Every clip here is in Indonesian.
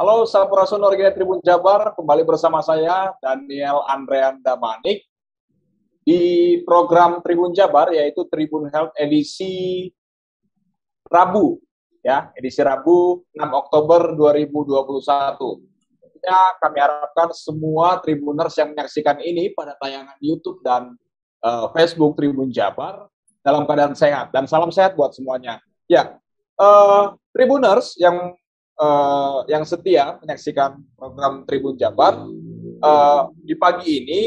Halo Sampurasun Warga Tribun Jabar, kembali bersama saya Daniel Andrean Damanik di program Tribun Jabar yaitu Tribun Health edisi Rabu ya, edisi Rabu 6 Oktober 2021. Ya, kami harapkan semua Tribuners yang menyaksikan ini pada tayangan YouTube dan uh, Facebook Tribun Jabar dalam keadaan sehat dan salam sehat buat semuanya. Ya, uh, Tribuners yang uh, yang setia menyaksikan program Tribun Jabar uh, di pagi ini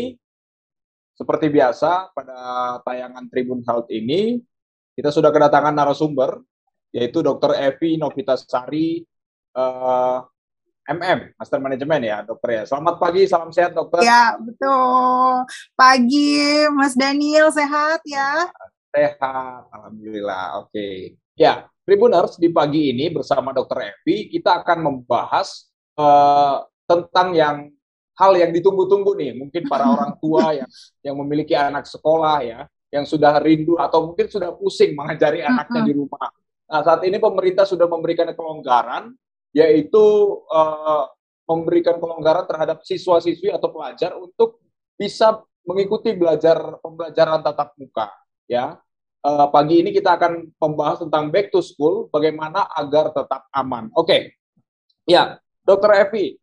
seperti biasa pada tayangan Tribun Health ini kita sudah kedatangan narasumber yaitu Dr. Evi Novitasari uh, MM Master Management ya dokter ya. Selamat pagi, salam sehat dokter. Ya betul. Pagi Mas Daniel sehat ya? Sehat, alhamdulillah. Oke. Okay. Ya, Tribuners, di pagi ini bersama Dr. Evi, kita akan membahas uh, tentang yang hal yang ditunggu-tunggu nih, mungkin para orang tua yang yang memiliki anak sekolah ya, yang sudah rindu atau mungkin sudah pusing mengajari anaknya di rumah. Nah, saat ini pemerintah sudah memberikan kelonggaran, yaitu uh, memberikan kelonggaran terhadap siswa-siswi atau pelajar untuk bisa mengikuti belajar pembelajaran tatap muka, ya uh, pagi ini kita akan membahas tentang back to school, bagaimana agar tetap aman. Oke, okay. ya, Dokter Evi,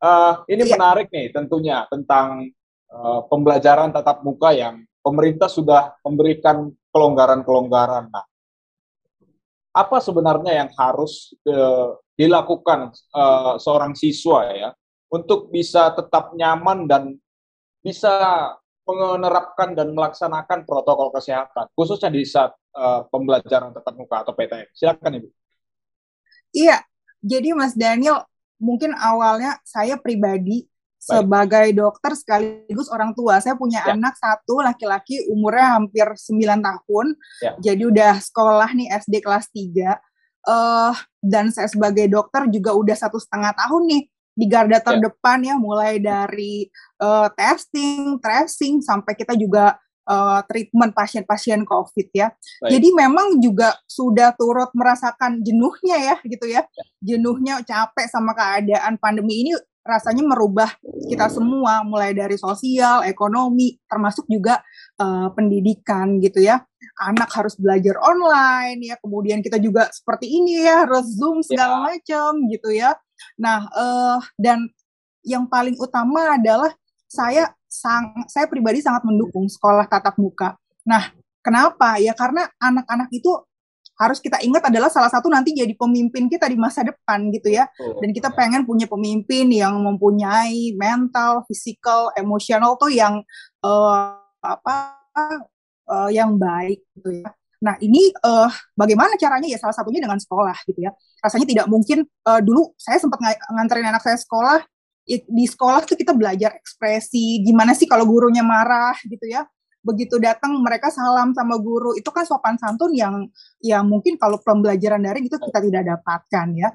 uh, ini ya. menarik nih tentunya tentang uh, pembelajaran tatap muka yang pemerintah sudah memberikan kelonggaran-kelonggaran. Nah, apa sebenarnya yang harus uh, dilakukan uh, seorang siswa ya untuk bisa tetap nyaman dan bisa menerapkan dan melaksanakan protokol kesehatan, khususnya di saat uh, pembelajaran tatap muka atau PTM. Silakan Ibu. Iya, jadi Mas Daniel, mungkin awalnya saya pribadi Baik. sebagai dokter sekaligus orang tua, saya punya ya. anak satu laki-laki umurnya hampir 9 tahun, ya. jadi udah sekolah nih SD kelas 3, uh, eh, dan saya sebagai dokter juga udah satu setengah tahun nih di garda ya. terdepan ya, ya mulai dari uh, testing, tracing sampai kita juga uh, treatment pasien-pasien COVID ya. Baik. Jadi memang juga sudah turut merasakan jenuhnya ya gitu ya. ya. Jenuhnya capek sama keadaan pandemi ini rasanya merubah kita semua mulai dari sosial, ekonomi, termasuk juga uh, pendidikan gitu ya. Anak harus belajar online ya, kemudian kita juga seperti ini ya, harus Zoom segala ya. macam gitu ya. Nah, uh, dan yang paling utama adalah saya sang saya pribadi sangat mendukung sekolah tatap muka. Nah, kenapa? Ya karena anak-anak itu harus kita ingat adalah salah satu nanti jadi pemimpin kita di masa depan gitu ya. Dan kita pengen punya pemimpin yang mempunyai mental, fisikal, emosional tuh yang uh, apa uh, yang baik gitu ya. Nah ini uh, bagaimana caranya ya salah satunya dengan sekolah gitu ya. Rasanya tidak mungkin uh, dulu saya sempat ng nganterin anak saya sekolah di sekolah tuh kita belajar ekspresi gimana sih kalau gurunya marah gitu ya begitu datang mereka salam sama guru itu kan sopan santun yang yang mungkin kalau pembelajaran daring itu kita tidak dapatkan ya.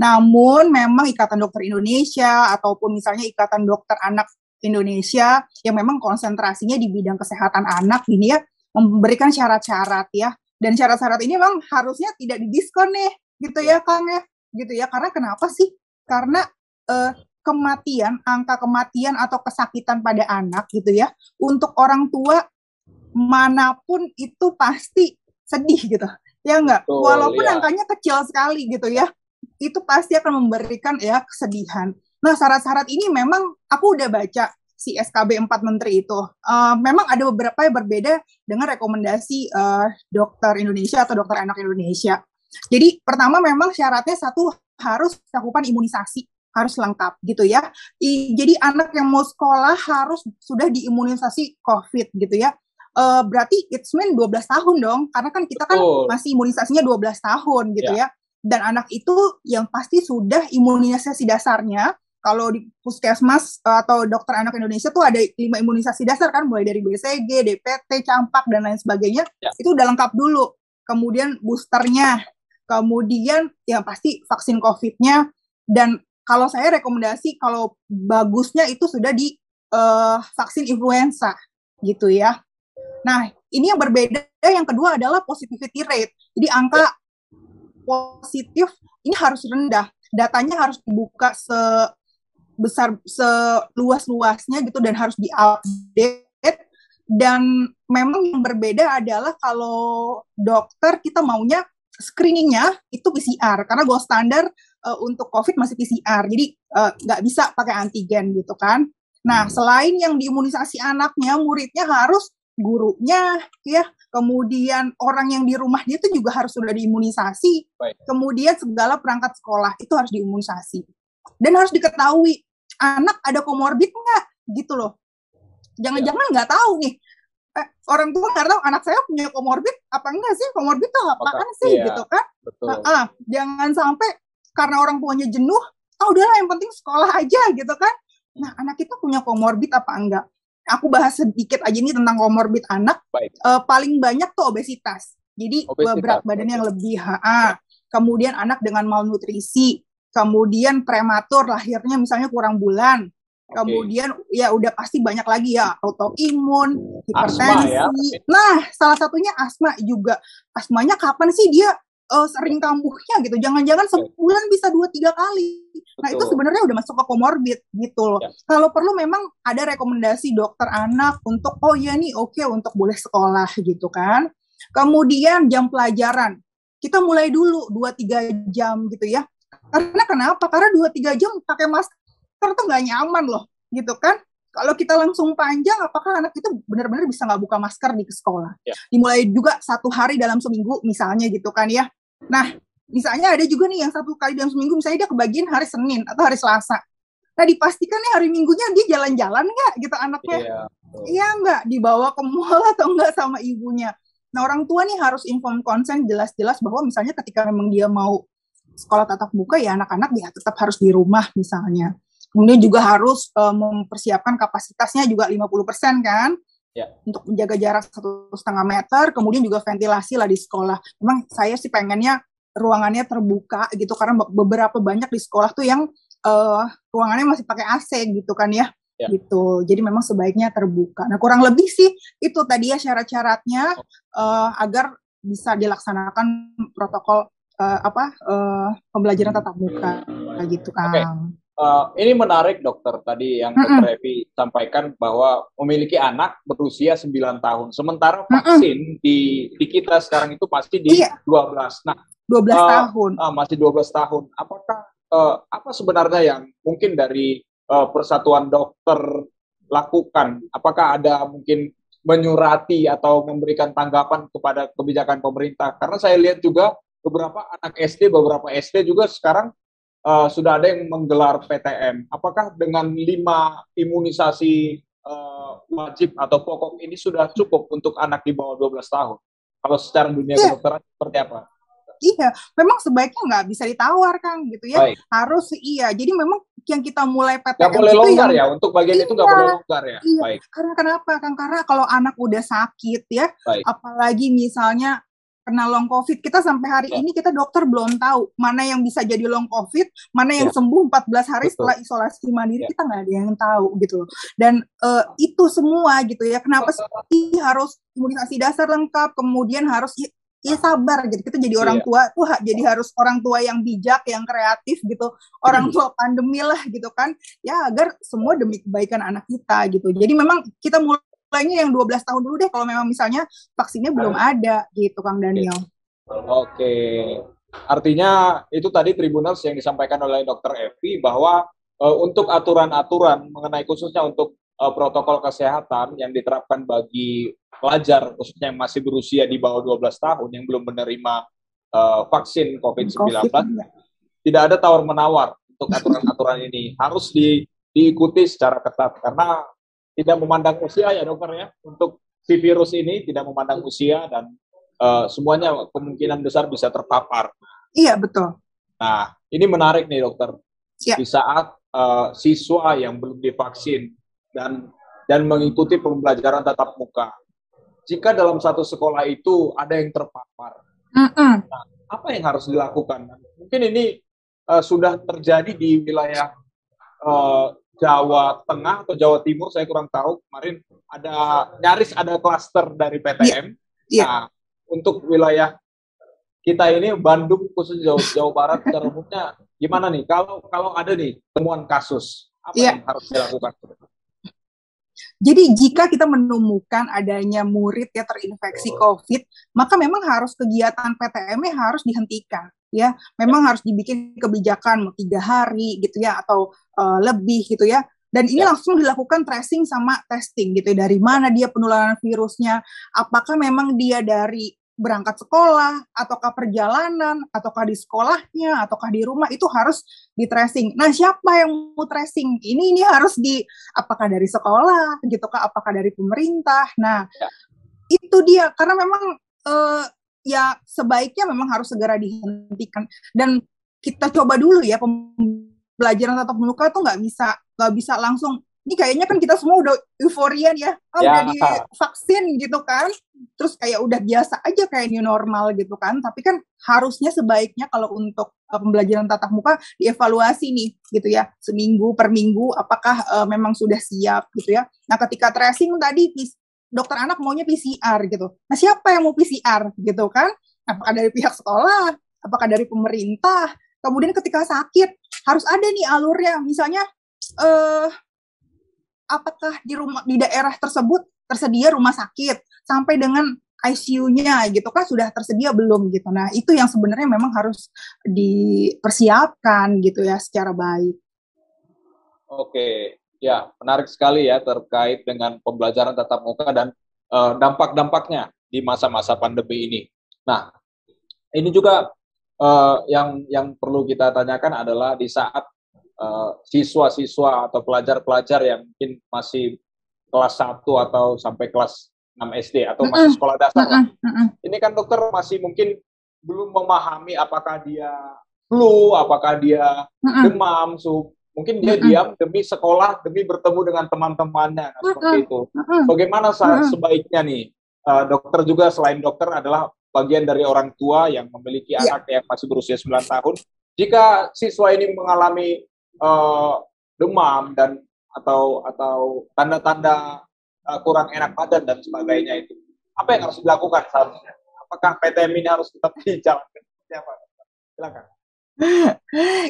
Namun memang Ikatan Dokter Indonesia ataupun misalnya Ikatan Dokter Anak Indonesia yang memang konsentrasinya di bidang kesehatan anak ini ya memberikan syarat-syarat ya. Dan syarat-syarat ini memang harusnya tidak didiskon nih gitu ya Kang ya. Gitu ya. Karena kenapa sih? Karena uh, kematian, angka kematian atau kesakitan pada anak gitu ya, untuk orang tua mana pun itu pasti sedih gitu. Ya enggak? Betul, Walaupun ya. angkanya kecil sekali gitu ya, itu pasti akan memberikan ya kesedihan. Nah, syarat-syarat ini memang aku udah baca si SKB 4 Menteri itu. Uh, memang ada beberapa yang berbeda dengan rekomendasi uh, dokter Indonesia atau dokter anak Indonesia. Jadi pertama memang syaratnya satu harus cakupan imunisasi harus lengkap gitu ya. I, jadi anak yang mau sekolah harus sudah diimunisasi COVID gitu ya. Uh, berarti it's mean 12 tahun dong, karena kan kita kan oh. masih imunisasinya 12 tahun gitu yeah. ya. Dan anak itu yang pasti sudah imunisasi dasarnya. Kalau di puskesmas uh, atau dokter anak Indonesia tuh ada lima imunisasi dasar kan, mulai dari BCG, DPT, campak dan lain sebagainya. Yeah. Itu udah lengkap dulu. Kemudian boosternya, kemudian yang pasti vaksin COVID-nya, dan kalau saya rekomendasi kalau bagusnya itu sudah di uh, vaksin influenza gitu ya. Nah, ini yang berbeda yang kedua adalah positivity rate. Jadi angka positif ini harus rendah. datanya harus dibuka sebesar seluas-luasnya gitu dan harus diupdate. Dan memang yang berbeda adalah kalau dokter kita maunya screeningnya itu PCR karena gold standar uh, untuk COVID masih PCR, jadi eh, nggak uh, bisa pakai antigen gitu kan. Nah, selain yang diimunisasi anaknya, muridnya harus gurunya ya. Kemudian orang yang di rumah dia itu juga harus sudah diimunisasi. Baik. kemudian segala perangkat sekolah itu harus diimunisasi. Dan harus diketahui anak ada komorbid nggak? Gitu loh. Jangan-jangan nggak tahu nih. Eh, orang tua nggak tahu anak saya punya komorbid apa enggak sih? Komorbid itu apaan sih? Iya, gitu kan? Nah, ah, jangan sampai karena orang tuanya jenuh ah udahlah yang penting sekolah aja gitu kan? Nah anak kita punya komorbid apa enggak? Aku bahas sedikit aja nih tentang komorbid anak. Uh, paling banyak tuh obesitas. Jadi obesitas. berat badan yang lebih. Ha, kemudian anak dengan malnutrisi. Kemudian prematur lahirnya misalnya kurang bulan. Okay. Kemudian ya udah pasti banyak lagi ya autoimun, hipertensi. Ya. Nah, salah satunya asma juga. Asmanya kapan sih dia uh, sering kambuhnya gitu. Jangan-jangan sebulan bisa dua tiga kali. Betul. Nah itu sebenarnya udah masuk ke komorbid gitu loh. Ya. Kalau perlu memang ada rekomendasi dokter anak untuk oh ya nih oke okay, untuk boleh sekolah gitu kan. Kemudian jam pelajaran kita mulai dulu dua tiga jam gitu ya. Karena kenapa? Karena dua tiga jam pakai masker tuh nggak nyaman loh gitu kan kalau kita langsung panjang, apakah anak itu benar-benar bisa nggak buka masker di sekolah? Ya. Dimulai juga satu hari dalam seminggu, misalnya gitu kan ya. Nah, misalnya ada juga nih yang satu kali dalam seminggu, misalnya dia kebagian hari Senin atau hari Selasa. Nah, dipastikan nih hari Minggunya dia jalan-jalan nggak gitu anaknya? Iya, iya nggak? Dibawa ke mall atau nggak sama ibunya? Nah, orang tua nih harus inform konsen jelas-jelas bahwa misalnya ketika memang dia mau sekolah tatap muka, ya anak-anak dia tetap harus di rumah misalnya. Kemudian juga harus uh, mempersiapkan kapasitasnya juga 50% kan ya. untuk menjaga jarak satu setengah meter. Kemudian juga ventilasi lah di sekolah. Memang saya sih pengennya ruangannya terbuka gitu karena beberapa banyak di sekolah tuh yang uh, ruangannya masih pakai AC gitu kan ya. Ya. gitu jadi memang sebaiknya terbuka nah kurang lebih sih itu tadi ya syarat-syaratnya uh, agar bisa dilaksanakan protokol uh, apa uh, pembelajaran tatap muka gitu kan okay. Uh, ini menarik dokter tadi yang dokter Evi sampaikan bahwa memiliki anak berusia 9 tahun. Sementara vaksin mm -mm. di di kita sekarang itu pasti di iya. 12. Nah, 12 uh, eh, tahun. Uh, masih 12 tahun. Apakah uh, apa sebenarnya yang mungkin dari uh, persatuan dokter lakukan? Apakah ada mungkin menyurati atau memberikan tanggapan kepada kebijakan pemerintah? Karena saya lihat juga beberapa anak SD, beberapa SD juga sekarang uh, sudah ada yang menggelar PTM. Apakah dengan lima imunisasi uh, wajib atau pokok ini sudah cukup untuk anak di bawah 12 tahun? Kalau secara dunia yeah. kedokteran seperti apa? Iya, memang sebaiknya nggak bisa ditawar kan gitu ya. Baik. Harus iya. Jadi memang yang kita mulai PTM gak boleh longgar yang, ya untuk bagian iya, itu nggak boleh longgar ya. Iya. Baik. Karena kenapa kan? Karena kalau anak udah sakit ya, Baik. apalagi misalnya kena long covid kita sampai hari ya. ini kita dokter belum tahu mana yang bisa jadi long covid mana yang ya. sembuh 14 hari Betul. setelah isolasi mandiri ya. kita nggak ada yang tahu gitu dan uh, itu semua gitu ya kenapa sih harus imunisasi dasar lengkap kemudian harus ya sabar gitu kita jadi orang iya. tua tuh jadi harus orang tua yang bijak yang kreatif gitu orang tua pandemi lah gitu kan ya agar semua demi kebaikan anak kita gitu jadi memang kita mulai mulainya yang 12 tahun dulu deh kalau memang misalnya vaksinnya belum ada gitu Kang Daniel. Oke. Artinya itu tadi Tribunals yang disampaikan oleh Dr. Evi bahwa uh, untuk aturan-aturan mengenai khususnya untuk uh, protokol kesehatan yang diterapkan bagi pelajar khususnya yang masih berusia di bawah 12 tahun yang belum menerima uh, vaksin COVID-19 COVID, tidak ada tawar-menawar untuk aturan-aturan ini harus di, diikuti secara ketat karena tidak memandang usia ya dokter ya untuk si virus ini tidak memandang usia dan uh, semuanya kemungkinan besar bisa terpapar. Iya betul. Nah ini menarik nih dokter. Ya. Di saat uh, siswa yang belum divaksin dan dan mengikuti pembelajaran tatap muka, jika dalam satu sekolah itu ada yang terpapar, mm -mm. Nah, apa yang harus dilakukan? Mungkin ini uh, sudah terjadi di wilayah uh, Jawa Tengah atau Jawa Timur saya kurang tahu kemarin ada nyaris ada klaster dari PTM. Yeah. Yeah. Nah, untuk wilayah kita ini Bandung khusus Jawa, Jawa Barat secara umumnya gimana nih? Kalau kalau ada nih temuan kasus, apa yeah. yang harus dilakukan? Jadi jika kita menemukan adanya murid ya terinfeksi oh. COVID, maka memang harus kegiatan PTM harus dihentikan ya. Memang harus dibikin kebijakan tiga hari gitu ya atau uh, lebih gitu ya. Dan ini ya. langsung dilakukan tracing sama testing gitu ya. Dari mana dia penularan virusnya? Apakah memang dia dari berangkat sekolah, ataukah perjalanan, ataukah di sekolahnya, ataukah di rumah itu harus di tracing. Nah, siapa yang mau tracing? Ini ini harus di apakah dari sekolah, gitu kah? Apakah dari pemerintah? Nah, ya. itu dia karena memang uh, ya sebaiknya memang harus segera dihentikan dan kita coba dulu ya pembelajaran tatap muka tuh nggak bisa nggak bisa langsung ini kayaknya kan kita semua udah euforia ya, oh, ya. udah divaksin gitu kan, terus kayak udah biasa aja kayak new normal gitu kan, tapi kan harusnya sebaiknya kalau untuk uh, pembelajaran tatap muka dievaluasi nih gitu ya, seminggu per minggu apakah uh, memang sudah siap gitu ya. Nah ketika tracing tadi dokter anak maunya PCR gitu, nah siapa yang mau PCR gitu kan? Apakah dari pihak sekolah, apakah dari pemerintah? Kemudian ketika sakit harus ada nih alurnya, misalnya uh, apakah di rumah di daerah tersebut tersedia rumah sakit sampai dengan ICU-nya gitu kan sudah tersedia belum gitu. Nah, itu yang sebenarnya memang harus dipersiapkan gitu ya secara baik. Oke, ya menarik sekali ya terkait dengan pembelajaran tatap muka dan uh, dampak-dampaknya di masa-masa pandemi ini. Nah, ini juga uh, yang yang perlu kita tanyakan adalah di saat Eh, siswa-siswa atau pelajar-pelajar yang mungkin masih kelas 1 atau sampai kelas 6 SD atau masih sekolah dasar. Mm -mm. Ini kan dokter masih mungkin belum memahami apakah dia flu, apakah dia mm demam, so, mungkin dia diam demi sekolah, demi bertemu dengan teman-temannya, nah, seperti itu. Bagaimana sebaiknya nih, uh, dokter juga selain dokter adalah bagian dari orang tua yang memiliki yeah. anak yang masih berusia 9 tahun. Jika siswa ini mengalami uh, demam dan atau atau tanda-tanda uh, kurang enak badan dan sebagainya itu apa yang harus dilakukan seharusnya? Apakah PTM ini harus tetap dijalankan? Siapa? Silakan.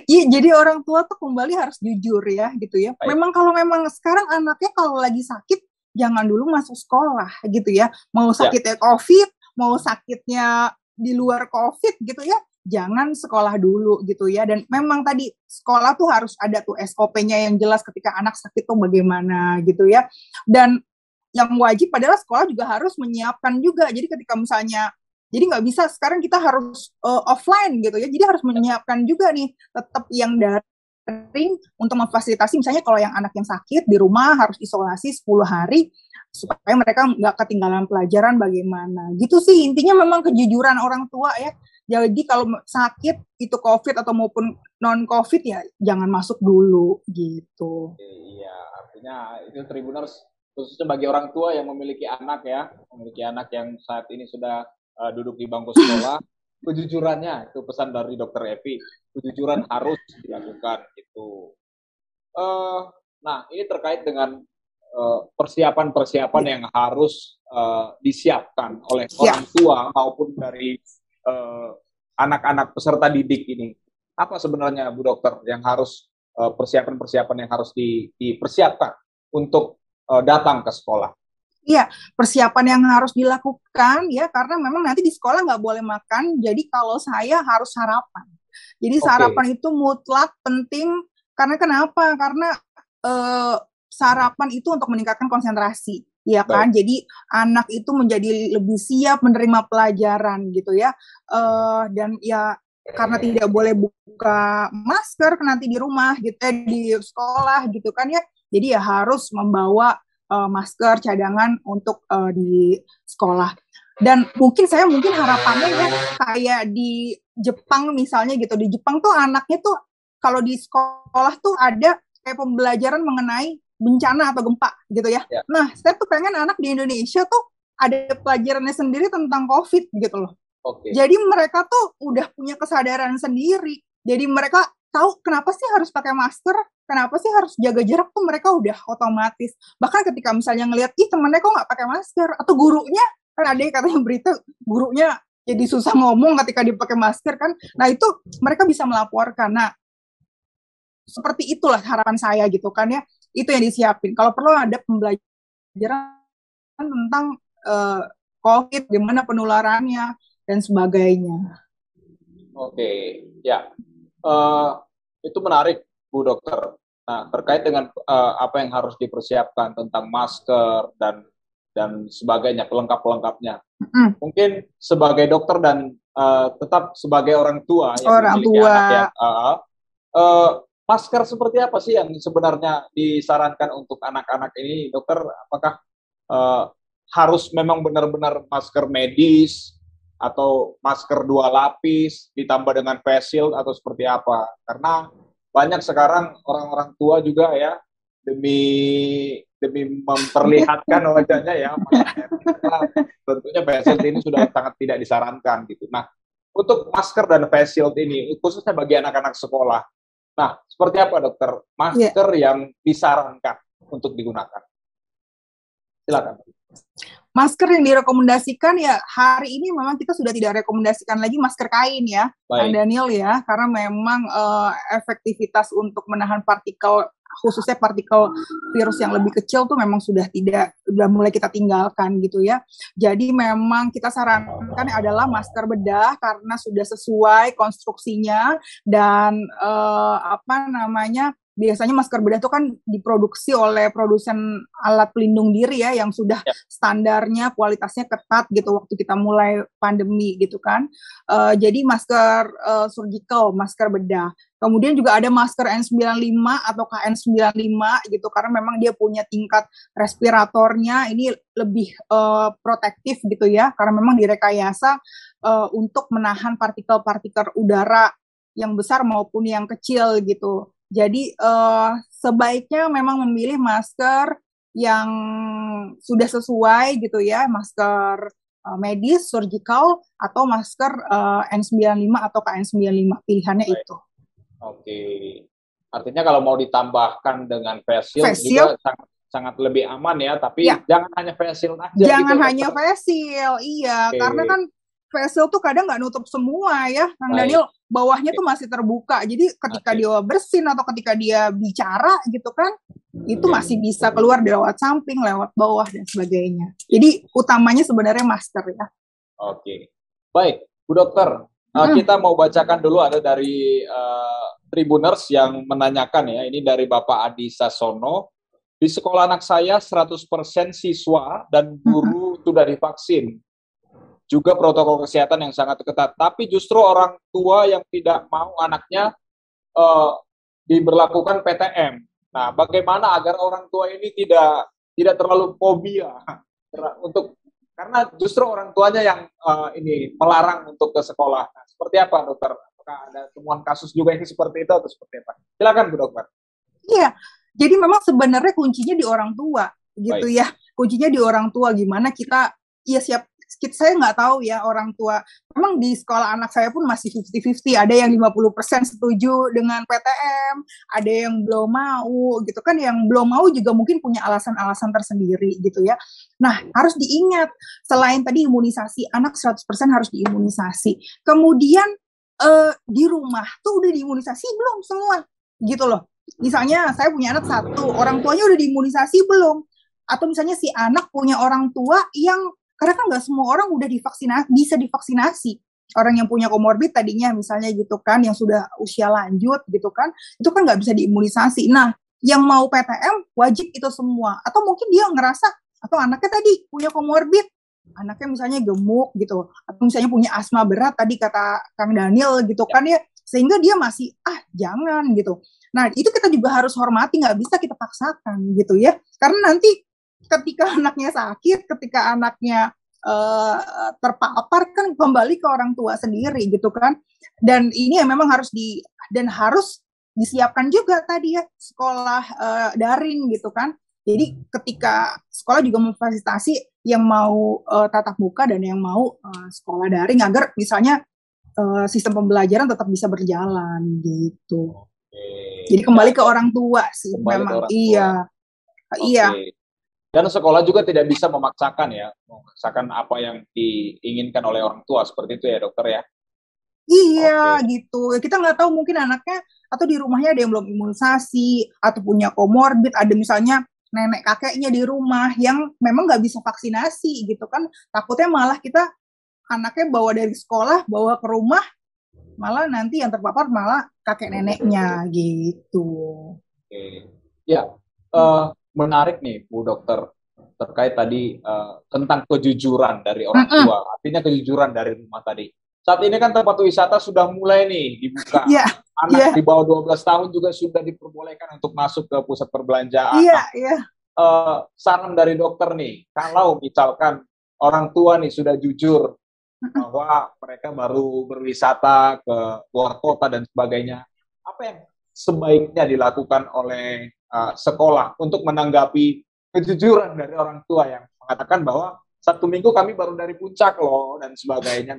Iya, jadi orang tua tuh kembali harus jujur ya, gitu ya. Baik. Memang kalau memang sekarang anaknya kalau lagi sakit, jangan dulu masuk sekolah, gitu ya. Mau ya. sakitnya ya. COVID, mau sakitnya di luar COVID, gitu ya jangan sekolah dulu gitu ya. Dan memang tadi sekolah tuh harus ada tuh SOP-nya yang jelas ketika anak sakit tuh bagaimana gitu ya. Dan yang wajib adalah sekolah juga harus menyiapkan juga. Jadi ketika misalnya jadi nggak bisa sekarang kita harus uh, offline gitu ya. Jadi harus menyiapkan juga nih tetap yang daring untuk memfasilitasi. Misalnya kalau yang anak yang sakit di rumah harus isolasi 10 hari supaya mereka nggak ketinggalan pelajaran bagaimana. Gitu sih intinya memang kejujuran orang tua ya jadi kalau sakit itu COVID atau maupun non COVID ya jangan masuk dulu gitu. Iya, artinya itu Tribuners khususnya bagi orang tua yang memiliki anak ya, memiliki anak yang saat ini sudah uh, duduk di bangku sekolah, kejujurannya itu pesan dari Dokter Evi, kejujuran harus dilakukan itu. Uh, nah, ini terkait dengan eh, persiapan-persiapan uh, yang harus uh, disiapkan oleh ya. orang tua maupun dari Eh, anak-anak uh, peserta didik ini? Apa sebenarnya Bu Dokter yang harus eh, persiapan-persiapan uh, yang harus di, dipersiapkan untuk uh, datang ke sekolah? Iya, persiapan yang harus dilakukan ya karena memang nanti di sekolah nggak boleh makan. Jadi kalau saya harus sarapan. Jadi okay. sarapan itu mutlak penting karena kenapa? Karena uh, sarapan itu untuk meningkatkan konsentrasi ya kan? Baik. Jadi anak itu menjadi lebih siap menerima pelajaran gitu ya. Uh, dan ya karena tidak boleh buka masker nanti di rumah gitu eh, di sekolah gitu kan ya. Jadi ya harus membawa uh, masker cadangan untuk uh, di sekolah. Dan mungkin saya mungkin harapannya ya kayak di Jepang misalnya gitu. Di Jepang tuh anaknya tuh kalau di sekolah tuh ada kayak pembelajaran mengenai bencana atau gempa gitu ya. ya. Nah, saya tuh pengen anak di Indonesia tuh ada pelajarannya sendiri tentang COVID gitu loh. Okay. Jadi mereka tuh udah punya kesadaran sendiri. Jadi mereka tahu kenapa sih harus pakai masker, kenapa sih harus jaga jarak tuh mereka udah otomatis. Bahkan ketika misalnya ngelihat ih temennya kok nggak pakai masker atau gurunya kan ada yang katanya berita gurunya jadi susah ngomong ketika dipakai masker kan. Nah itu mereka bisa melaporkan. Nah seperti itulah harapan saya gitu kan ya. Itu yang disiapin. Kalau perlu ada pembelajaran tentang uh, COVID, gimana penularannya dan sebagainya. Oke, ya. Uh, itu menarik, Bu Dokter. Nah, terkait dengan uh, apa yang harus dipersiapkan tentang masker dan dan sebagainya, pelengkap-pelengkapnya. Mm. Mungkin sebagai dokter dan uh, tetap sebagai orang tua yang orang tua. anak yang uh, uh, masker seperti apa sih yang sebenarnya disarankan untuk anak-anak ini, dokter? Apakah uh, harus memang benar-benar masker medis atau masker dua lapis ditambah dengan face shield atau seperti apa? Karena banyak sekarang orang-orang tua juga ya demi demi memperlihatkan wajahnya ya tentunya face shield ini sudah sangat tidak disarankan gitu. Nah, untuk masker dan face shield ini khususnya bagi anak-anak sekolah. Nah, seperti apa dokter masker yeah. yang disarankan untuk digunakan? Silakan. Masker yang direkomendasikan ya hari ini memang kita sudah tidak rekomendasikan lagi masker kain ya, Baik. Daniel ya, karena memang uh, efektivitas untuk menahan partikel khususnya partikel virus yang lebih kecil tuh memang sudah tidak sudah mulai kita tinggalkan gitu ya. Jadi memang kita sarankan adalah masker bedah karena sudah sesuai konstruksinya dan uh, apa namanya biasanya masker bedah itu kan diproduksi oleh produsen alat pelindung diri ya yang sudah ya. standarnya kualitasnya ketat gitu waktu kita mulai pandemi gitu kan. Uh, jadi masker uh, surgical, masker bedah. Kemudian juga ada masker N95 atau KN95 gitu karena memang dia punya tingkat respiratornya ini lebih uh, protektif gitu ya karena memang direkayasa uh, untuk menahan partikel-partikel udara yang besar maupun yang kecil gitu. Jadi uh, sebaiknya memang memilih masker yang sudah sesuai gitu ya, masker uh, medis, surgical atau masker uh, N95 atau KN95 pilihannya Baik. itu. Oke. Artinya kalau mau ditambahkan dengan face shield, face shield juga sangat sangat lebih aman ya, tapi ya. jangan hanya face shield aja. Jangan gitu, hanya face shield, iya, okay. karena kan shield tuh kadang nggak nutup semua ya, Kang Daniel bawahnya tuh masih terbuka. Jadi ketika okay. dia bersin atau ketika dia bicara gitu kan, itu masih bisa keluar lewat samping, lewat bawah dan sebagainya. Jadi utamanya sebenarnya masker ya. Oke, okay. baik, Bu Dokter. Uh, kita mau bacakan dulu ada dari uh, Tribuners yang menanyakan ya, ini dari Bapak Adi Sasono. Di sekolah anak saya 100% siswa dan guru sudah divaksin juga protokol kesehatan yang sangat ketat. Tapi justru orang tua yang tidak mau anaknya uh, diberlakukan PTM. Nah, bagaimana agar orang tua ini tidak tidak terlalu fobia untuk karena justru orang tuanya yang uh, ini melarang untuk ke sekolah. Nah, seperti apa, dokter? Apakah ada temuan kasus juga ini seperti itu atau seperti apa? Silakan, Bu Dokter. Iya, jadi memang sebenarnya kuncinya di orang tua, gitu Baik. ya. Kuncinya di orang tua gimana kita ya siap saya nggak tahu ya orang tua. Memang di sekolah anak saya pun masih 50-50. Ada yang 50% setuju dengan PTM, ada yang belum mau gitu kan. Yang belum mau juga mungkin punya alasan-alasan tersendiri gitu ya. Nah, harus diingat selain tadi imunisasi, anak 100% harus diimunisasi. Kemudian eh, di rumah tuh udah diimunisasi belum semua gitu loh. Misalnya saya punya anak satu, orang tuanya udah diimunisasi belum? Atau misalnya si anak punya orang tua yang karena kan nggak semua orang udah divaksinasi, bisa divaksinasi. Orang yang punya komorbid tadinya misalnya gitu kan, yang sudah usia lanjut gitu kan, itu kan nggak bisa diimunisasi. Nah, yang mau PTM wajib itu semua. Atau mungkin dia ngerasa, atau anaknya tadi punya komorbid, anaknya misalnya gemuk gitu, atau misalnya punya asma berat tadi kata Kang Daniel gitu kan ya, sehingga dia masih ah jangan gitu. Nah itu kita juga harus hormati, nggak bisa kita paksakan gitu ya, karena nanti ketika anaknya sakit, ketika anaknya uh, terpapar kan kembali ke orang tua sendiri gitu kan. Dan ini yang memang harus di dan harus disiapkan juga tadi ya sekolah uh, daring gitu kan. Jadi ketika sekolah juga memfasilitasi yang mau uh, tatap muka dan yang mau uh, sekolah daring agar misalnya uh, sistem pembelajaran tetap bisa berjalan gitu. Oke. Jadi kembali ke orang tua sih kembali memang. Orang tua. Iya. Oke. Iya. Dan sekolah juga tidak bisa memaksakan ya, memaksakan apa yang diinginkan oleh orang tua seperti itu ya dokter ya. Iya okay. gitu. Kita nggak tahu mungkin anaknya atau di rumahnya ada yang belum imunisasi atau punya komorbid, ada misalnya nenek kakeknya di rumah yang memang nggak bisa vaksinasi gitu kan. Takutnya malah kita anaknya bawa dari sekolah bawa ke rumah malah nanti yang terpapar malah kakek neneknya gitu. Oke. Ya, uh, menarik nih Bu Dokter terkait tadi uh, tentang kejujuran dari orang tua. Artinya kejujuran dari rumah tadi. Saat ini kan tempat wisata sudah mulai nih dibuka. Yeah. Anak yeah. di bawah 12 tahun juga sudah diperbolehkan untuk masuk ke pusat perbelanjaan. Iya, yeah, iya. Yeah. Uh, saran dari dokter nih, kalau misalkan orang tua nih sudah jujur bahwa mereka baru berwisata ke luar kota dan sebagainya. Apa yang sebaiknya dilakukan oleh uh, sekolah untuk menanggapi kejujuran dari orang tua yang mengatakan bahwa satu minggu kami baru dari puncak loh dan sebagainya.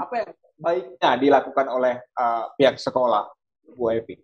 Apa yang baiknya dilakukan oleh uh, pihak sekolah, Bu Evi?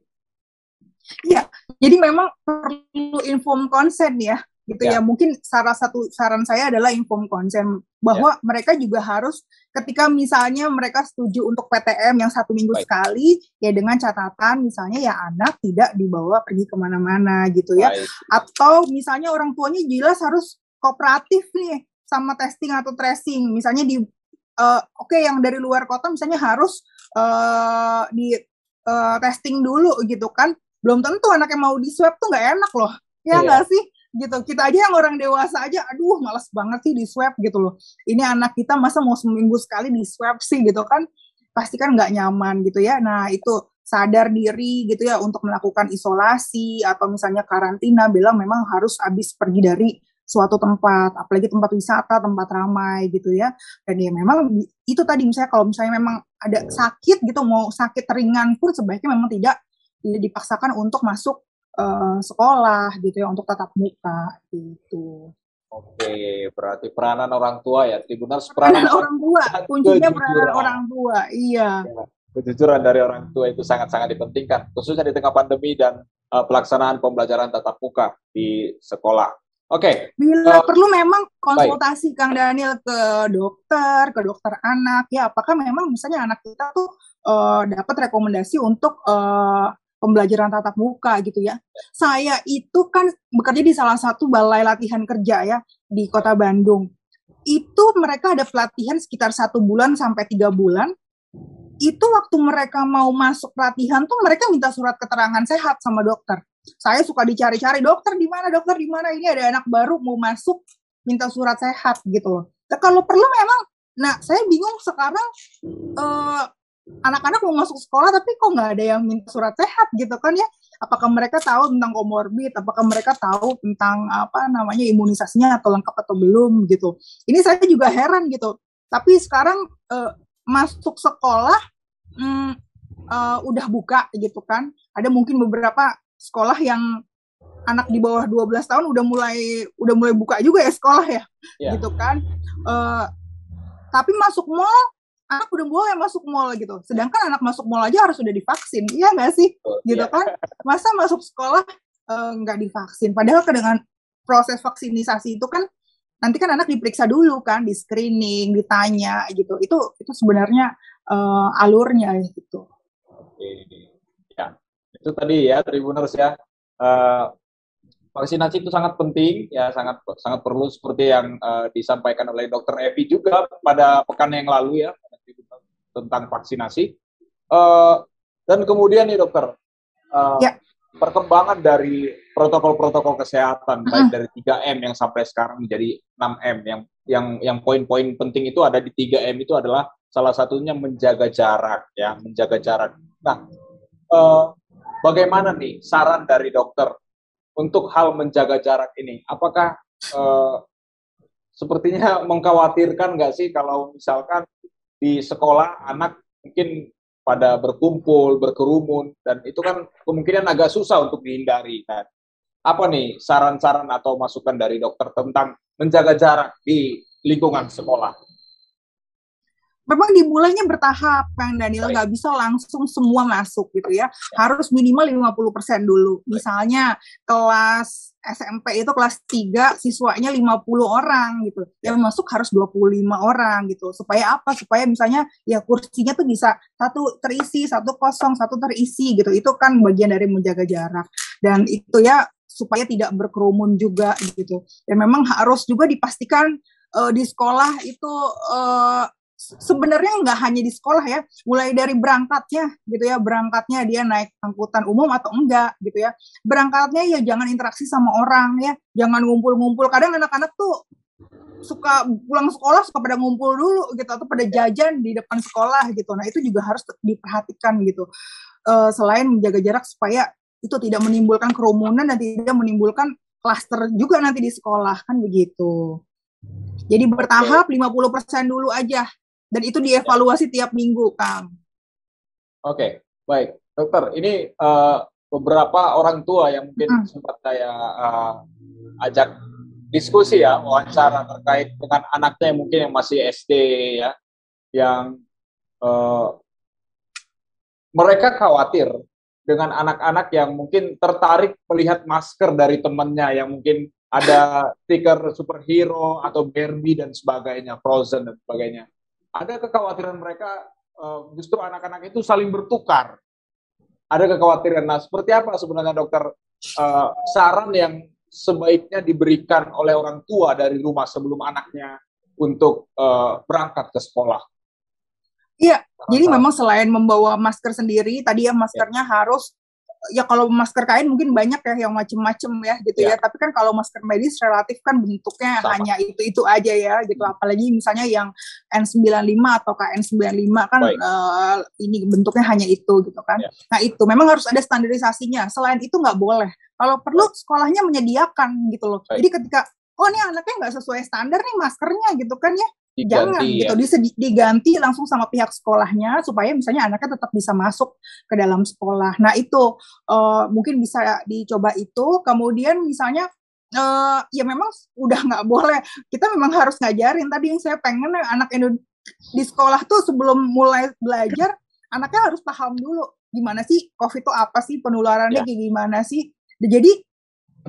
Iya, jadi memang perlu inform konsen ya gitu ya. ya mungkin salah satu saran saya adalah inform konsen bahwa ya. mereka juga harus ketika misalnya mereka setuju untuk PTM yang satu minggu Baik. sekali ya dengan catatan misalnya ya anak tidak dibawa pergi ke mana-mana gitu ya Baik. atau misalnya orang tuanya jelas harus kooperatif nih sama testing atau tracing misalnya di uh, oke okay, yang dari luar kota misalnya harus uh, di uh, testing dulu gitu kan belum tentu anak yang mau di swab tuh nggak enak loh ya iya. nggak sih gitu. Kita aja yang orang dewasa aja aduh males banget sih di swab gitu loh. Ini anak kita masa mau seminggu sekali di swab sih gitu kan. Pasti kan nggak nyaman gitu ya. Nah itu sadar diri gitu ya untuk melakukan isolasi atau misalnya karantina bilang memang harus habis pergi dari suatu tempat apalagi tempat wisata tempat ramai gitu ya. Dan ya memang itu tadi misalnya kalau misalnya memang ada sakit gitu mau sakit ringan pun sebaiknya memang tidak dipaksakan untuk masuk uh, sekolah gitu ya untuk tatap muka gitu. Oke, berarti peranan orang tua ya, Tribuners peranan, peranan orang tua, kuncinya peranan orang tua, iya. Ya, kejujuran dari orang tua itu sangat-sangat dipentingkan, khususnya di tengah pandemi dan uh, pelaksanaan pembelajaran tatap muka di sekolah. Oke. Okay. Bila uh, perlu memang konsultasi baik. Kang Daniel ke dokter, ke dokter anak ya, apakah memang misalnya anak kita tuh uh, dapat rekomendasi untuk uh, pembelajaran tatap muka gitu ya. Saya itu kan bekerja di salah satu balai latihan kerja ya di kota Bandung. Itu mereka ada pelatihan sekitar satu bulan sampai tiga bulan. Itu waktu mereka mau masuk pelatihan tuh mereka minta surat keterangan sehat sama dokter. Saya suka dicari-cari dokter di mana dokter di mana ini ada anak baru mau masuk minta surat sehat gitu loh. Nah, kalau perlu memang, nah saya bingung sekarang uh, anak-anak mau masuk sekolah tapi kok nggak ada yang minta surat sehat gitu kan ya? Apakah mereka tahu tentang komorbid? Apakah mereka tahu tentang apa namanya imunisasinya atau lengkap atau belum gitu? Ini saya juga heran gitu. Tapi sekarang uh, masuk sekolah hmm, uh, udah buka gitu kan? Ada mungkin beberapa sekolah yang anak di bawah 12 tahun udah mulai udah mulai buka juga ya sekolah ya yeah. gitu kan? Uh, tapi masuk mall anak udah mulai masuk mall gitu. Sedangkan anak masuk mall aja harus sudah divaksin, iya nggak sih? Oh, gitu iya. kan? Masa masuk sekolah eh, nggak uh, divaksin? Padahal dengan proses vaksinisasi itu kan nanti kan anak diperiksa dulu kan, di screening, ditanya gitu. Itu itu sebenarnya uh, alurnya gitu. Oke, ya itu tadi ya Tribuners ya. Uh, vaksinasi itu sangat penting ya sangat sangat perlu seperti yang uh, disampaikan oleh Dokter Evi juga pada pekan yang lalu ya tentang vaksinasi. Uh, dan kemudian nih dokter, uh, ya. perkembangan dari protokol-protokol kesehatan baik dari 3M yang sampai sekarang menjadi 6M yang yang yang poin-poin penting itu ada di 3M itu adalah salah satunya menjaga jarak ya, menjaga jarak. Nah, uh, bagaimana nih saran dari dokter untuk hal menjaga jarak ini? Apakah uh, sepertinya mengkhawatirkan nggak sih kalau misalkan di sekolah anak mungkin pada berkumpul, berkerumun, dan itu kan kemungkinan agak susah untuk dihindari. Nah, apa nih saran-saran atau masukan dari dokter tentang menjaga jarak di lingkungan sekolah? Memang dimulainya bertahap Kang Daniel. Nggak bisa langsung semua masuk gitu ya. Harus minimal 50% dulu. Misalnya kelas SMP itu kelas 3 siswanya 50 orang gitu. Yang masuk harus 25 orang gitu. Supaya apa? Supaya misalnya ya kursinya tuh bisa satu terisi satu kosong satu terisi gitu. Itu kan bagian dari menjaga jarak. Dan itu ya supaya tidak berkerumun juga gitu. Dan memang harus juga dipastikan uh, di sekolah itu uh, sebenarnya nggak hanya di sekolah ya, mulai dari berangkatnya gitu ya, berangkatnya dia naik angkutan umum atau enggak gitu ya. Berangkatnya ya jangan interaksi sama orang ya, jangan ngumpul-ngumpul. Kadang anak-anak tuh suka pulang sekolah suka pada ngumpul dulu gitu atau pada jajan di depan sekolah gitu. Nah, itu juga harus diperhatikan gitu. Uh, selain menjaga jarak supaya itu tidak menimbulkan kerumunan dan tidak menimbulkan klaster juga nanti di sekolah kan begitu. Jadi bertahap 50% dulu aja dan itu dievaluasi tiap minggu, Kang. Oke, okay, baik. Dokter, ini uh, beberapa orang tua yang mungkin hmm. sempat saya uh, ajak diskusi ya, wawancara terkait dengan anaknya yang mungkin yang masih SD ya, yang uh, mereka khawatir dengan anak-anak yang mungkin tertarik melihat masker dari temannya yang mungkin ada stiker superhero atau Barbie dan sebagainya, Frozen dan sebagainya ada kekhawatiran mereka uh, justru anak-anak itu saling bertukar. Ada kekhawatiran. Nah, seperti apa sebenarnya dokter uh, saran yang sebaiknya diberikan oleh orang tua dari rumah sebelum anaknya untuk uh, berangkat ke sekolah? Iya, jadi memang selain membawa masker sendiri, tadi ya maskernya ya. harus ya kalau masker kain mungkin banyak ya yang macem-macem ya gitu ya. ya. Tapi kan kalau masker medis relatif kan bentuknya Sama. hanya itu-itu aja ya gitu. Hmm. Apalagi misalnya yang N95 atau KN95 kan uh, ini bentuknya hanya itu gitu kan. Ya. Nah itu memang harus ada standarisasinya. Selain itu nggak boleh. Kalau perlu sekolahnya menyediakan gitu loh. Baik. Jadi ketika oh ini anaknya nggak sesuai standar nih maskernya gitu kan ya jangan ya. gitu diganti langsung sama pihak sekolahnya supaya misalnya anaknya tetap bisa masuk ke dalam sekolah. Nah itu uh, mungkin bisa dicoba itu. Kemudian misalnya uh, ya memang udah nggak boleh. Kita memang harus ngajarin. Tadi yang saya pengen anak Indonesia di sekolah tuh sebelum mulai belajar anaknya harus paham dulu gimana sih COVID itu apa sih penularannya ya. kayak gimana sih. Jadi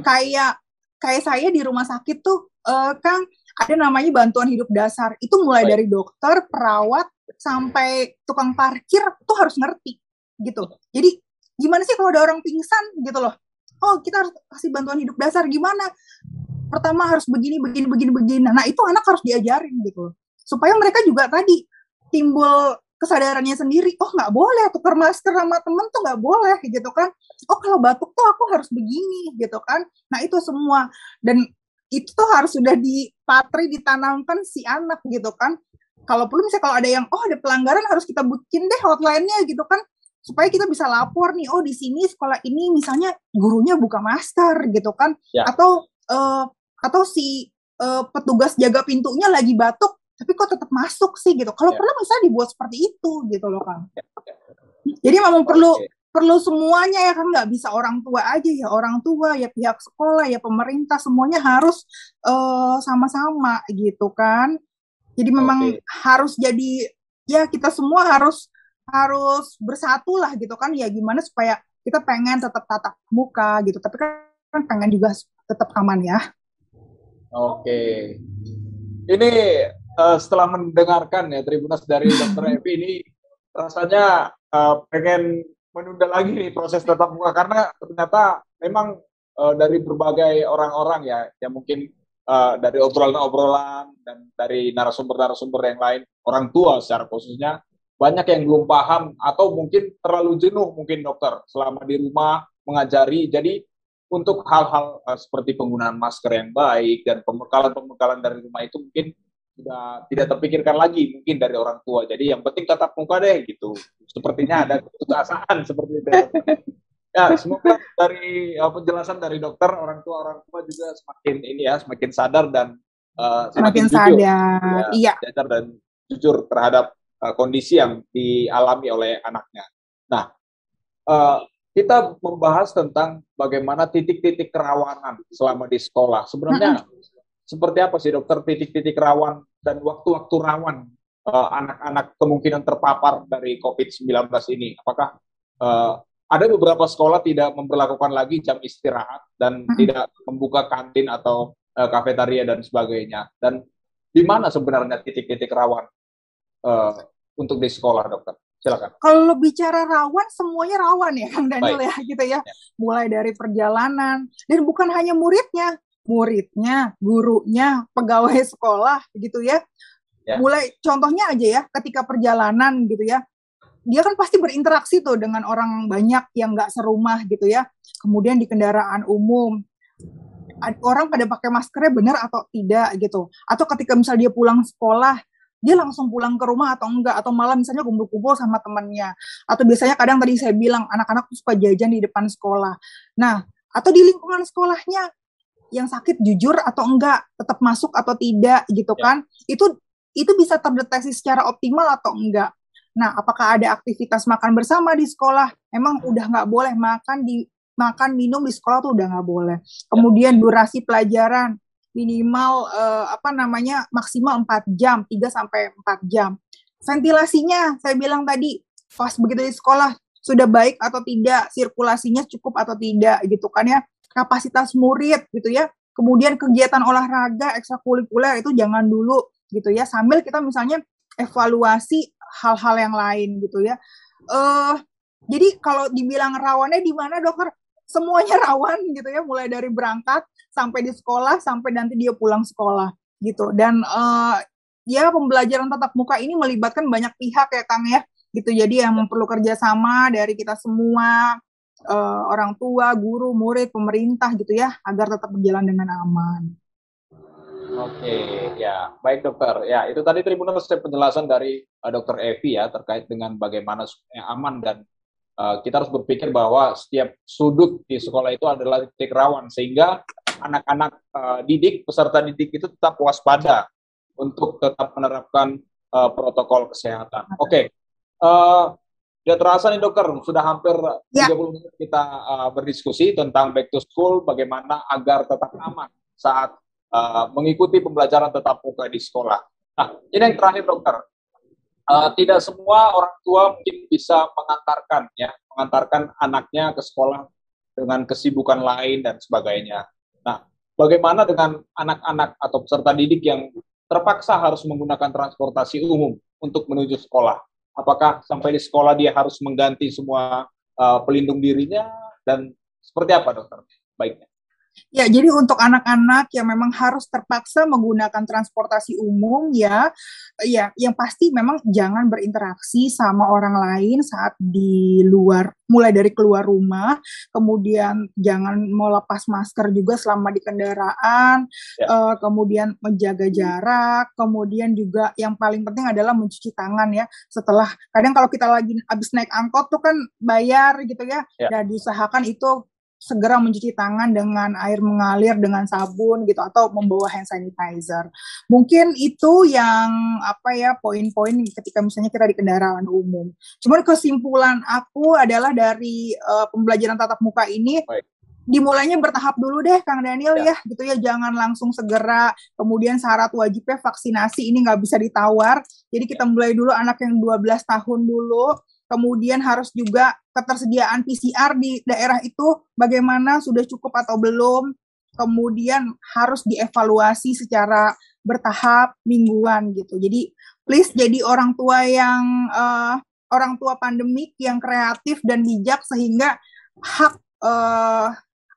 kayak kayak saya di rumah sakit tuh uh, Kang ada namanya bantuan hidup dasar. Itu mulai dari dokter, perawat, sampai tukang parkir tuh harus ngerti gitu. Jadi gimana sih kalau ada orang pingsan gitu loh? Oh kita harus kasih bantuan hidup dasar gimana? Pertama harus begini, begini, begini, begini. Nah itu anak harus diajarin gitu Supaya mereka juga tadi timbul kesadarannya sendiri. Oh nggak boleh tukar masker sama temen tuh nggak boleh gitu kan. Oh kalau batuk tuh aku harus begini gitu kan. Nah itu semua dan itu tuh harus sudah dipatri ditanamkan si anak gitu kan kalau perlu misalnya kalau ada yang oh ada pelanggaran harus kita bikin deh hotline-nya gitu kan supaya kita bisa lapor nih oh di sini sekolah ini misalnya gurunya buka masker gitu kan ya. atau uh, atau si uh, petugas jaga pintunya lagi batuk tapi kok tetap masuk sih gitu kalau ya. perlu misalnya dibuat seperti itu gitu loh kang ya. ya. jadi memang perlu perlu semuanya ya kan nggak bisa orang tua aja ya orang tua ya pihak sekolah ya pemerintah semuanya harus eh, sama-sama gitu kan jadi memang okay. harus jadi ya kita semua harus harus bersatu lah gitu kan ya gimana supaya kita pengen tetap tatap muka gitu tapi kan pengen juga tetap aman ya oke okay. ini uh, setelah mendengarkan ya Tribunas dari Dokter Evi ini rasanya uh, pengen menunda lagi nih proses tatap muka. Karena ternyata memang uh, dari berbagai orang-orang ya yang mungkin uh, dari obrolan-obrolan dan dari narasumber-narasumber yang lain orang tua secara khususnya banyak yang belum paham atau mungkin terlalu jenuh mungkin dokter selama di rumah mengajari. Jadi untuk hal-hal uh, seperti penggunaan masker yang baik dan pembekalan-pembekalan dari rumah itu mungkin sudah tidak terpikirkan lagi mungkin dari orang tua. Jadi yang penting tatap muka deh gitu. Sepertinya ada keputusasaan seperti itu. Ya, semoga dari uh, penjelasan dari dokter orang tua orang tua juga semakin ini ya semakin sadar dan uh, semakin, semakin sadar. Ya, iya. Sadar dan jujur terhadap uh, kondisi yang dialami oleh anaknya. Nah, uh, kita membahas tentang bagaimana titik-titik kerawanan selama di sekolah. Sebenarnya seperti apa sih dokter titik-titik rawan dan waktu-waktu rawan uh, anak-anak kemungkinan terpapar dari COVID-19 ini? Apakah uh, ada beberapa sekolah tidak memperlakukan lagi jam istirahat dan hmm. tidak membuka kantin atau uh, kafetaria dan sebagainya. Dan di mana sebenarnya titik-titik rawan uh, untuk di sekolah, dokter? Silakan. Kalau bicara rawan, semuanya rawan ya, Kang Daniel Baik. ya, gitu ya. ya. Mulai dari perjalanan dan bukan hanya muridnya, muridnya, gurunya, pegawai sekolah, gitu ya. ya. Mulai contohnya aja ya, ketika perjalanan gitu ya, dia kan pasti berinteraksi tuh dengan orang banyak yang nggak serumah gitu ya. Kemudian di kendaraan umum, orang pada pakai maskernya benar atau tidak gitu. Atau ketika misal dia pulang sekolah, dia langsung pulang ke rumah atau enggak atau malah misalnya kumpul-kumpul sama temannya atau biasanya kadang tadi saya bilang anak-anak suka jajan di depan sekolah nah atau di lingkungan sekolahnya yang sakit jujur atau enggak tetap masuk atau tidak gitu ya. kan itu itu bisa terdeteksi secara optimal atau enggak Nah, apakah ada aktivitas makan bersama di sekolah? Emang udah nggak boleh makan di makan minum di sekolah tuh udah nggak boleh. Kemudian durasi pelajaran minimal uh, apa namanya maksimal 4 jam, 3 sampai 4 jam. Ventilasinya saya bilang tadi pas begitu di sekolah sudah baik atau tidak, sirkulasinya cukup atau tidak gitu kan ya. Kapasitas murid gitu ya. Kemudian kegiatan olahraga ekstrakurikuler itu jangan dulu gitu ya. Sambil kita misalnya evaluasi hal-hal yang lain gitu ya. Uh, jadi kalau dibilang rawannya di mana dokter? Semuanya rawan gitu ya, mulai dari berangkat sampai di sekolah sampai nanti dia pulang sekolah gitu. Dan uh, ya pembelajaran tatap muka ini melibatkan banyak pihak ya Kang ya gitu. Jadi yang perlu kerjasama dari kita semua uh, orang tua, guru, murid, pemerintah gitu ya agar tetap berjalan dengan aman. Oke, ya baik dokter. Ya itu tadi Tribunal penjelasan dari uh, dokter Evi ya terkait dengan bagaimana supaya aman dan uh, kita harus berpikir bahwa setiap sudut di sekolah itu adalah titik rawan sehingga anak-anak uh, didik peserta didik itu tetap waspada untuk tetap menerapkan uh, protokol kesehatan. Oke, okay. uh, Ya terasa nih dokter, sudah hampir ya. 30 menit kita uh, berdiskusi tentang back to school, bagaimana agar tetap aman saat uh, mengikuti pembelajaran tetap muka di sekolah. Nah, ini yang terakhir dokter. Uh, tidak semua orang tua mungkin bisa mengantarkan ya, mengantarkan anaknya ke sekolah dengan kesibukan lain dan sebagainya. Nah, bagaimana dengan anak-anak atau peserta didik yang terpaksa harus menggunakan transportasi umum untuk menuju sekolah? Apakah sampai di sekolah dia harus mengganti semua uh, pelindung dirinya dan seperti apa dokter? Baiknya. Ya, jadi untuk anak-anak yang memang harus terpaksa menggunakan transportasi umum ya, ya yang pasti memang jangan berinteraksi sama orang lain saat di luar, mulai dari keluar rumah, kemudian jangan melepas masker juga selama di kendaraan, ya. uh, kemudian menjaga jarak, kemudian juga yang paling penting adalah mencuci tangan ya. Setelah kadang kalau kita lagi habis naik angkot tuh kan bayar gitu ya, ya. dan diusahakan itu segera mencuci tangan dengan air mengalir dengan sabun gitu atau membawa hand sanitizer. Mungkin itu yang apa ya poin-poin ketika misalnya kita di kendaraan umum. Cuman kesimpulan aku adalah dari uh, pembelajaran tatap muka ini Baik dimulainya bertahap dulu deh Kang Daniel ya. ya gitu ya jangan langsung segera kemudian syarat wajibnya vaksinasi ini nggak bisa ditawar jadi kita mulai dulu anak yang 12 tahun dulu kemudian harus juga ketersediaan PCR di daerah itu bagaimana sudah cukup atau belum, kemudian harus dievaluasi secara bertahap mingguan gitu. Jadi please jadi orang tua yang uh, orang tua pandemik yang kreatif dan bijak sehingga hak uh,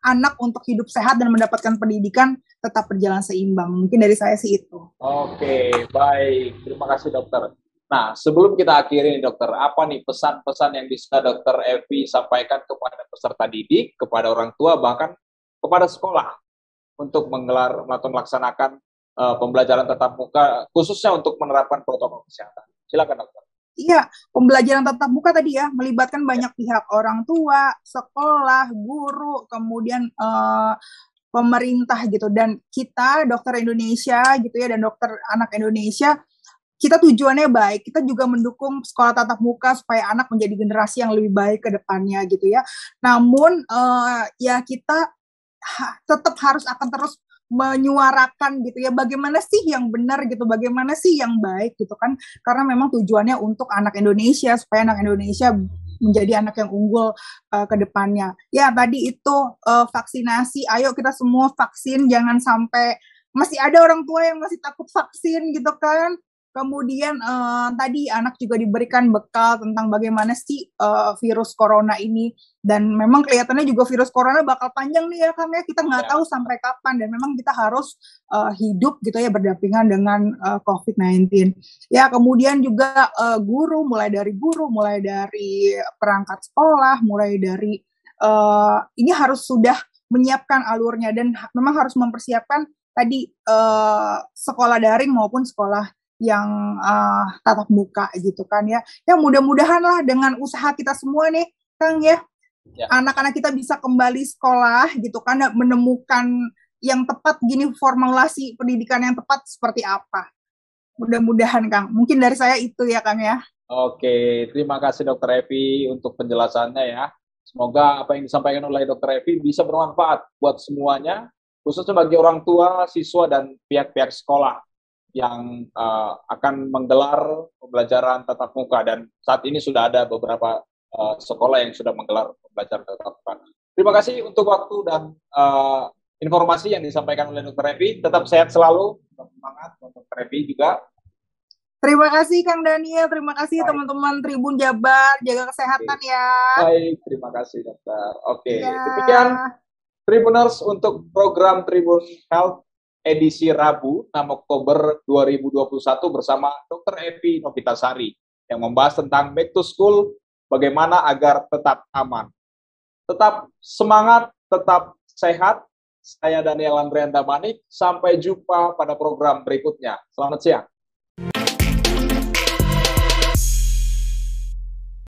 anak untuk hidup sehat dan mendapatkan pendidikan tetap berjalan seimbang. Mungkin dari saya sih itu. Oke, baik. Terima kasih dokter. Nah, sebelum kita akhiri nih dokter, apa nih pesan-pesan yang bisa dokter Evi sampaikan kepada peserta didik, kepada orang tua, bahkan kepada sekolah untuk menggelar atau melaksanakan uh, pembelajaran tatap muka, khususnya untuk menerapkan protokol kesehatan. Silakan dokter. Iya, pembelajaran tatap muka tadi ya melibatkan banyak pihak orang tua, sekolah, guru, kemudian uh, pemerintah gitu dan kita dokter Indonesia gitu ya dan dokter anak Indonesia kita tujuannya baik, kita juga mendukung sekolah tatap muka supaya anak menjadi generasi yang lebih baik ke depannya gitu ya. Namun uh, ya kita ha, tetap harus akan terus menyuarakan gitu ya bagaimana sih yang benar gitu bagaimana sih yang baik gitu kan. Karena memang tujuannya untuk anak Indonesia supaya anak Indonesia menjadi anak yang unggul uh, ke depannya. Ya tadi itu uh, vaksinasi. Ayo kita semua vaksin jangan sampai masih ada orang tua yang masih takut vaksin gitu kan Kemudian uh, tadi anak juga diberikan bekal tentang bagaimana sih uh, virus corona ini dan memang kelihatannya juga virus corona bakal panjang nih ya Kang ya kita nggak ya. tahu sampai kapan dan memang kita harus uh, hidup gitu ya berdampingan dengan uh, COVID-19. Ya kemudian juga uh, guru mulai dari guru, mulai dari perangkat sekolah, mulai dari uh, ini harus sudah menyiapkan alurnya dan memang harus mempersiapkan tadi uh, sekolah daring maupun sekolah yang uh, tatap muka gitu kan ya. Ya mudah-mudahan lah dengan usaha kita semua nih, Kang ya, ya, anak-anak kita bisa kembali sekolah gitu kan, menemukan yang tepat gini formulasi pendidikan yang tepat seperti apa. Mudah-mudahan Kang. Mungkin dari saya itu ya Kang ya. Oke, terima kasih Dokter Evi untuk penjelasannya ya. Semoga apa yang disampaikan oleh Dokter Evi bisa bermanfaat buat semuanya, khususnya bagi orang tua, siswa, dan pihak-pihak sekolah yang uh, akan menggelar pembelajaran tatap muka dan saat ini sudah ada beberapa uh, sekolah yang sudah menggelar pembelajaran tatap muka. Terima kasih untuk waktu dan uh, informasi yang disampaikan oleh Dr. Evi. Tetap sehat selalu, tetap semangat untuk Dr. Evi juga. Terima kasih Kang Daniel, terima kasih teman-teman Tribun Jabar, jaga kesehatan Oke. ya. Baik, terima kasih dokter. Oke, ya. demikian Tribuners untuk program Tribun Health edisi Rabu 6 Oktober 2021 bersama Dr. Evi Novitasari yang membahas tentang back to school bagaimana agar tetap aman. Tetap semangat, tetap sehat. Saya Daniel Andrianta Manik. Sampai jumpa pada program berikutnya. Selamat siang.